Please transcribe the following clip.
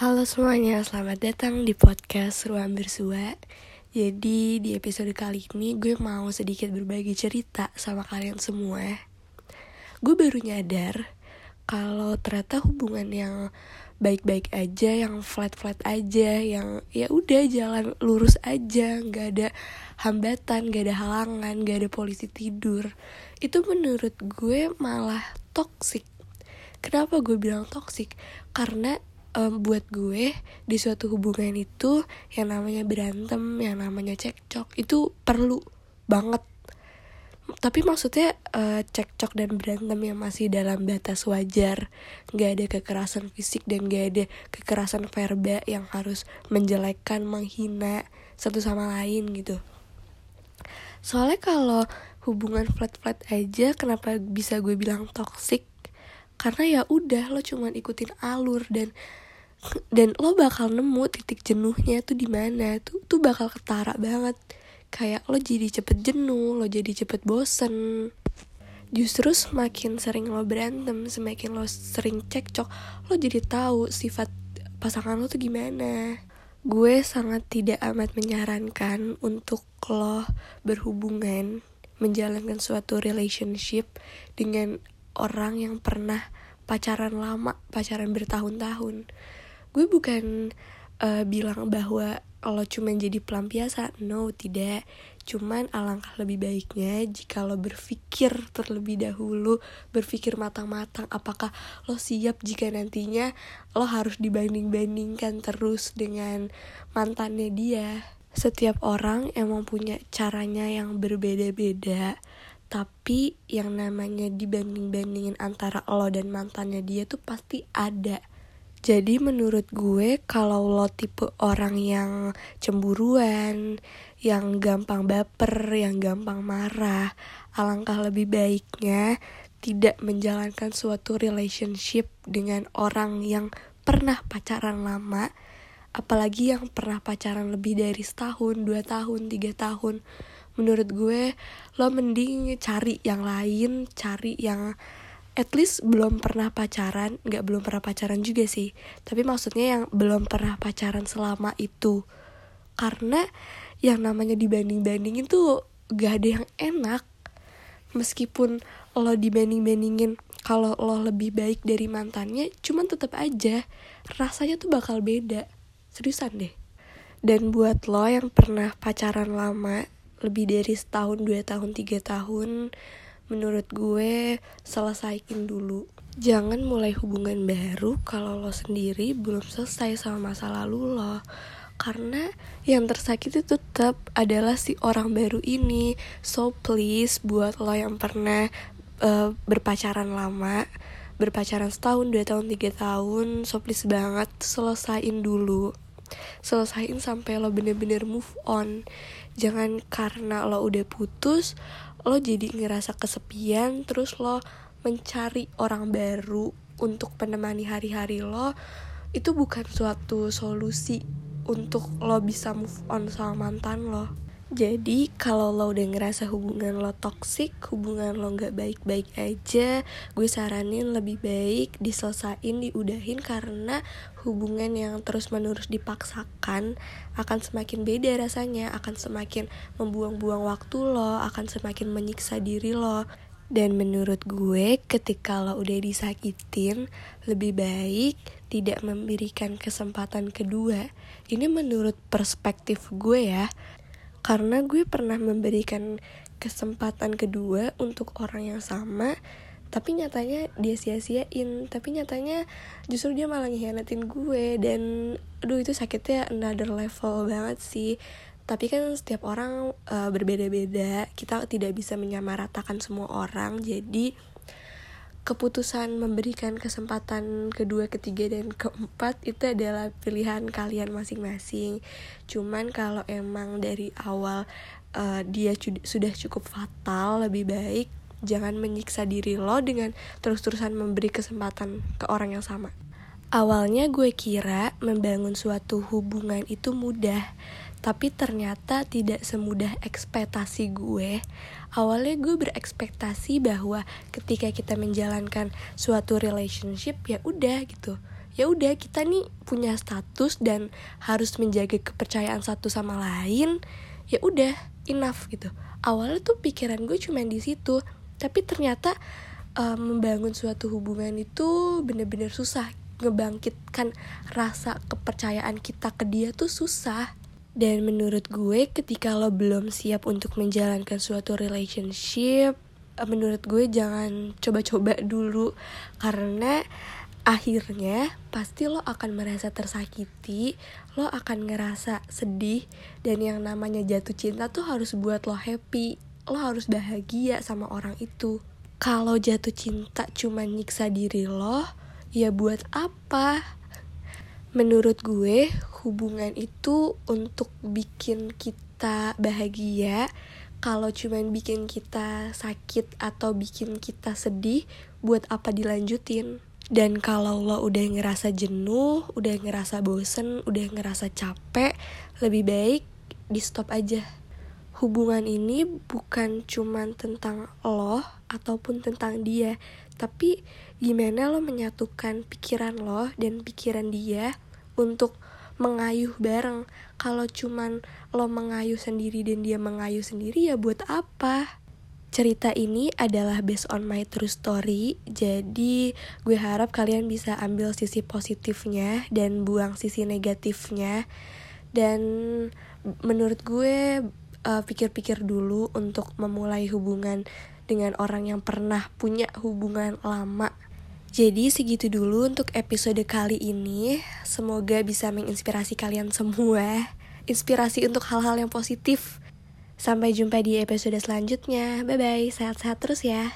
Halo semuanya, selamat datang di podcast Ruang Bersua Jadi di episode kali ini gue mau sedikit berbagi cerita sama kalian semua Gue baru nyadar kalau ternyata hubungan yang baik-baik aja, yang flat-flat aja, yang ya udah jalan lurus aja, nggak ada hambatan, nggak ada halangan, nggak ada polisi tidur. Itu menurut gue malah toxic. Kenapa gue bilang toxic? Karena um, buat gue di suatu hubungan itu yang namanya berantem, yang namanya cekcok itu perlu banget. Tapi maksudnya uh, cekcok dan berantem yang masih dalam batas wajar, nggak ada kekerasan fisik dan nggak ada kekerasan verba yang harus menjelekkan, menghina satu sama lain gitu. Soalnya kalau hubungan flat-flat aja, kenapa bisa gue bilang toxic? Karena ya udah lo cuman ikutin alur dan dan lo bakal nemu titik jenuhnya tuh di mana. Tuh tuh bakal ketara banget. Kayak lo jadi cepet jenuh lo jadi cepet bosen. Justru semakin sering lo berantem semakin lo sering cekcok lo jadi tahu sifat pasangan lo tuh gimana. Gue sangat tidak amat menyarankan untuk lo berhubungan menjalankan suatu relationship dengan orang yang pernah pacaran lama pacaran bertahun-tahun. Gue bukan uh, bilang bahwa kalau cuma jadi pelampiasan. No tidak. Cuman alangkah lebih baiknya jika lo berpikir terlebih dahulu berpikir matang-matang apakah lo siap jika nantinya lo harus dibanding-bandingkan terus dengan mantannya dia. Setiap orang emang punya caranya yang berbeda-beda tapi yang namanya dibanding-bandingin antara lo dan mantannya dia tuh pasti ada jadi menurut gue kalau lo tipe orang yang cemburuan, yang gampang baper, yang gampang marah, alangkah lebih baiknya tidak menjalankan suatu relationship dengan orang yang pernah pacaran lama, apalagi yang pernah pacaran lebih dari setahun, dua tahun, tiga tahun. Menurut gue, lo mending cari yang lain, cari yang at least belum pernah pacaran nggak belum pernah pacaran juga sih. Tapi maksudnya yang belum pernah pacaran selama itu. Karena yang namanya dibanding bandingin tuh gak ada yang enak. Meskipun lo dibanding bandingin kalau lo lebih baik dari mantannya cuman tetap aja rasanya tuh bakal beda. Seriusan deh. Dan buat lo yang pernah pacaran lama lebih dari setahun dua tahun tiga tahun menurut gue selesaiin dulu. Jangan mulai hubungan baru kalau lo sendiri belum selesai sama masa lalu lo. Karena yang tersakiti tetap adalah si orang baru ini. So please buat lo yang pernah uh, berpacaran lama berpacaran setahun dua tahun tiga tahun so please banget selesaiin dulu selesaiin sampai lo bener-bener move on. Jangan karena lo udah putus lo jadi ngerasa kesepian terus lo mencari orang baru untuk menemani hari-hari lo itu bukan suatu solusi untuk lo bisa move on sama mantan lo jadi kalau lo udah ngerasa hubungan lo toxic, hubungan lo nggak baik-baik aja, gue saranin lebih baik diselesain, diudahin karena hubungan yang terus-menerus dipaksakan akan semakin beda rasanya, akan semakin membuang-buang waktu lo, akan semakin menyiksa diri lo. Dan menurut gue ketika lo udah disakitin, lebih baik tidak memberikan kesempatan kedua. Ini menurut perspektif gue ya karena gue pernah memberikan kesempatan kedua untuk orang yang sama tapi nyatanya dia sia-siain. Tapi nyatanya justru dia malah ngehianatin gue dan aduh itu sakitnya another level banget sih. Tapi kan setiap orang uh, berbeda-beda. Kita tidak bisa menyamaratakan semua orang jadi keputusan memberikan kesempatan kedua, ketiga, dan keempat itu adalah pilihan kalian masing-masing. Cuman kalau emang dari awal uh, dia sudah cukup fatal, lebih baik jangan menyiksa diri lo dengan terus-terusan memberi kesempatan ke orang yang sama. Awalnya gue kira membangun suatu hubungan itu mudah, tapi ternyata tidak semudah ekspektasi gue. Awalnya gue berekspektasi bahwa ketika kita menjalankan suatu relationship ya udah gitu. ya udah kita nih punya status dan harus menjaga kepercayaan satu sama lain ya udah enough gitu. Awalnya tuh pikiran gue cuma di situ tapi ternyata um, membangun suatu hubungan itu bener-bener susah. Ngebangkitkan rasa kepercayaan kita ke dia tuh susah dan menurut gue ketika lo belum siap untuk menjalankan suatu relationship eh, menurut gue jangan coba-coba dulu karena akhirnya pasti lo akan merasa tersakiti, lo akan ngerasa sedih, dan yang namanya jatuh cinta tuh harus buat lo happy, lo harus bahagia sama orang itu. Kalau jatuh cinta cuma nyiksa diri lo, ya buat apa? Menurut gue, hubungan itu untuk bikin kita bahagia. Kalau cuma bikin kita sakit atau bikin kita sedih, buat apa dilanjutin? Dan kalau lo udah ngerasa jenuh, udah ngerasa bosen, udah ngerasa capek, lebih baik di stop aja. Hubungan ini bukan cuman tentang lo ataupun tentang dia, tapi gimana lo menyatukan pikiran lo dan pikiran dia untuk mengayuh bareng. Kalau cuman lo mengayuh sendiri dan dia mengayuh sendiri ya buat apa? Cerita ini adalah based on my true story, jadi gue harap kalian bisa ambil sisi positifnya dan buang sisi negatifnya. Dan menurut gue uh, pikir-pikir dulu untuk memulai hubungan dengan orang yang pernah punya hubungan lama. Jadi segitu dulu untuk episode kali ini. Semoga bisa menginspirasi kalian semua. Inspirasi untuk hal-hal yang positif Sampai jumpa di episode selanjutnya. Bye bye, sehat-sehat terus ya.